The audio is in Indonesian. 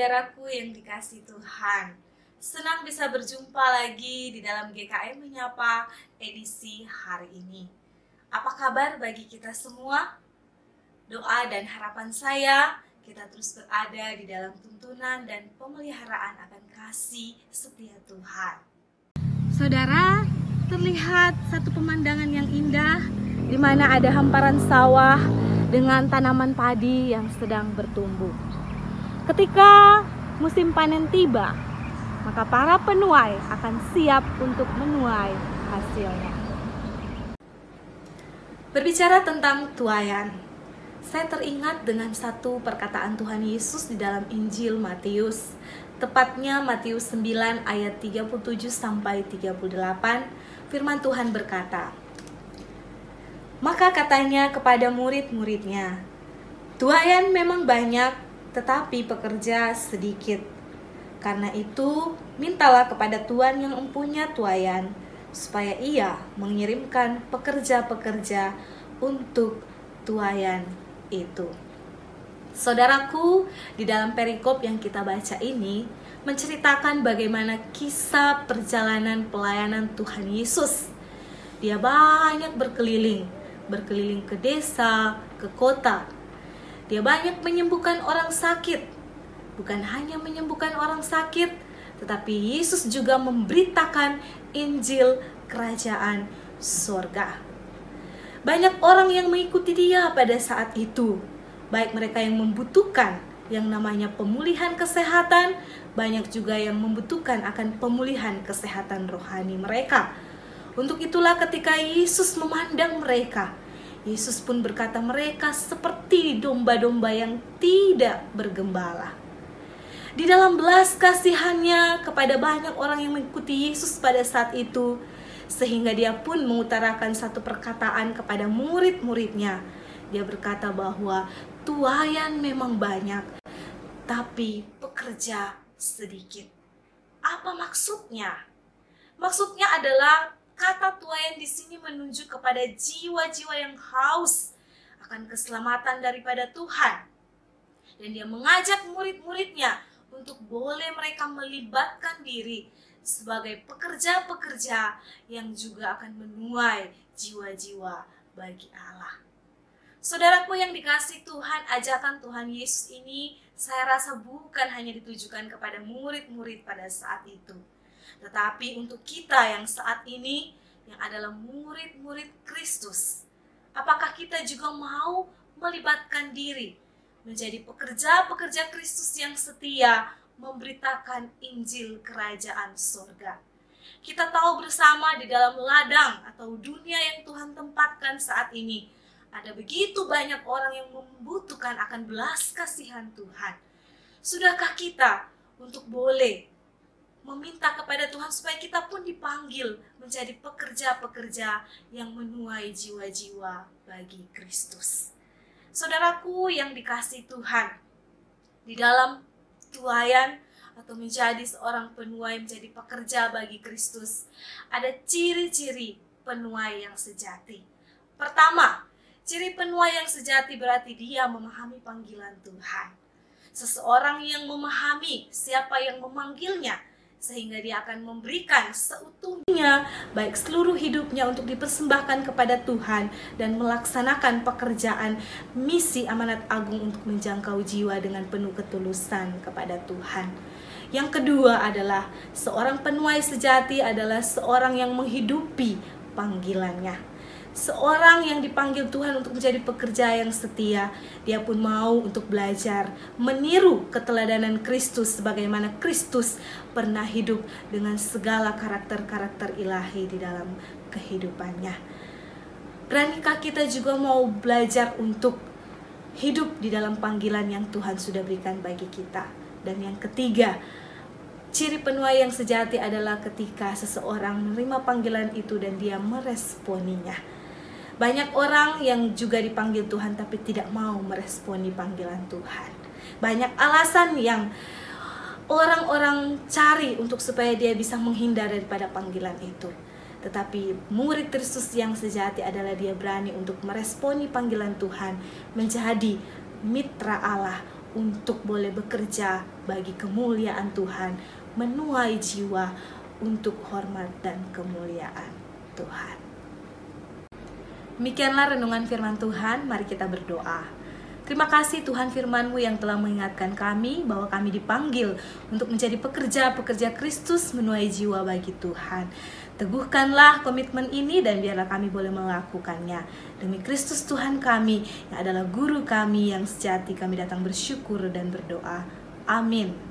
Saudaraku yang dikasih Tuhan, senang bisa berjumpa lagi di dalam GKM Menyapa edisi hari ini. Apa kabar bagi kita semua? Doa dan harapan saya kita terus berada di dalam tuntunan dan pemeliharaan akan kasih setia Tuhan. Saudara, terlihat satu pemandangan yang indah di mana ada hamparan sawah dengan tanaman padi yang sedang bertumbuh. Ketika musim panen tiba, maka para penuai akan siap untuk menuai hasilnya. Berbicara tentang tuayan, saya teringat dengan satu perkataan Tuhan Yesus di dalam Injil Matius, tepatnya Matius 9 ayat 37 sampai 38, firman Tuhan berkata, Maka katanya kepada murid-muridnya, Tuayan memang banyak, tetapi pekerja sedikit. Karena itu, mintalah kepada Tuhan yang mempunyai tuayan, supaya ia mengirimkan pekerja-pekerja untuk tuayan itu. Saudaraku, di dalam perikop yang kita baca ini menceritakan bagaimana kisah perjalanan pelayanan Tuhan Yesus. Dia banyak berkeliling, berkeliling ke desa, ke kota, dia banyak menyembuhkan orang sakit. Bukan hanya menyembuhkan orang sakit, tetapi Yesus juga memberitakan Injil kerajaan surga. Banyak orang yang mengikuti dia pada saat itu, baik mereka yang membutuhkan yang namanya pemulihan kesehatan, banyak juga yang membutuhkan akan pemulihan kesehatan rohani mereka. Untuk itulah ketika Yesus memandang mereka, Yesus pun berkata mereka seperti domba-domba yang tidak bergembala. Di dalam belas kasihannya kepada banyak orang yang mengikuti Yesus pada saat itu, sehingga dia pun mengutarakan satu perkataan kepada murid-muridnya. Dia berkata bahwa tuayan memang banyak, tapi pekerja sedikit. Apa maksudnya? Maksudnya adalah Kata sini menunjuk kepada jiwa-jiwa yang haus akan keselamatan daripada Tuhan. Dan dia mengajak murid-muridnya untuk boleh mereka melibatkan diri sebagai pekerja-pekerja yang juga akan menuai jiwa-jiwa bagi Allah. Saudaraku yang dikasih Tuhan, ajakan Tuhan Yesus ini saya rasa bukan hanya ditujukan kepada murid-murid pada saat itu, tetapi untuk kita yang saat ini yang adalah murid-murid Kristus, apakah kita juga mau melibatkan diri menjadi pekerja-pekerja Kristus yang setia memberitakan Injil Kerajaan Surga? Kita tahu bersama di dalam ladang atau dunia yang Tuhan tempatkan saat ini, ada begitu banyak orang yang membutuhkan akan belas kasihan Tuhan. Sudahkah kita untuk boleh meminta kepada Tuhan supaya kita pun dipanggil menjadi pekerja-pekerja yang menuai jiwa-jiwa bagi Kristus. Saudaraku yang dikasih Tuhan, di dalam tuayan atau menjadi seorang penuai menjadi pekerja bagi Kristus, ada ciri-ciri penuai yang sejati. Pertama, ciri penuai yang sejati berarti dia memahami panggilan Tuhan. Seseorang yang memahami siapa yang memanggilnya, sehingga dia akan memberikan seutuhnya baik seluruh hidupnya untuk dipersembahkan kepada Tuhan dan melaksanakan pekerjaan misi amanat agung untuk menjangkau jiwa dengan penuh ketulusan kepada Tuhan. Yang kedua adalah seorang penuai sejati adalah seorang yang menghidupi panggilannya seorang yang dipanggil Tuhan untuk menjadi pekerja yang setia, dia pun mau untuk belajar meniru keteladanan Kristus sebagaimana Kristus pernah hidup dengan segala karakter-karakter ilahi di dalam kehidupannya. Beranikah kita juga mau belajar untuk hidup di dalam panggilan yang Tuhan sudah berikan bagi kita? Dan yang ketiga, Ciri penuai yang sejati adalah ketika seseorang menerima panggilan itu dan dia meresponinya. Banyak orang yang juga dipanggil Tuhan tapi tidak mau meresponi panggilan Tuhan. Banyak alasan yang orang-orang cari untuk supaya dia bisa menghindar daripada panggilan itu. Tetapi murid Kristus yang sejati adalah dia berani untuk meresponi panggilan Tuhan menjadi mitra Allah untuk boleh bekerja bagi kemuliaan Tuhan, menuai jiwa untuk hormat dan kemuliaan Tuhan. Demikianlah renungan firman Tuhan, mari kita berdoa. Terima kasih Tuhan firman-Mu yang telah mengingatkan kami bahwa kami dipanggil untuk menjadi pekerja-pekerja Kristus menuai jiwa bagi Tuhan. Teguhkanlah komitmen ini dan biarlah kami boleh melakukannya. Demi Kristus Tuhan kami yang adalah guru kami yang sejati kami datang bersyukur dan berdoa. Amin.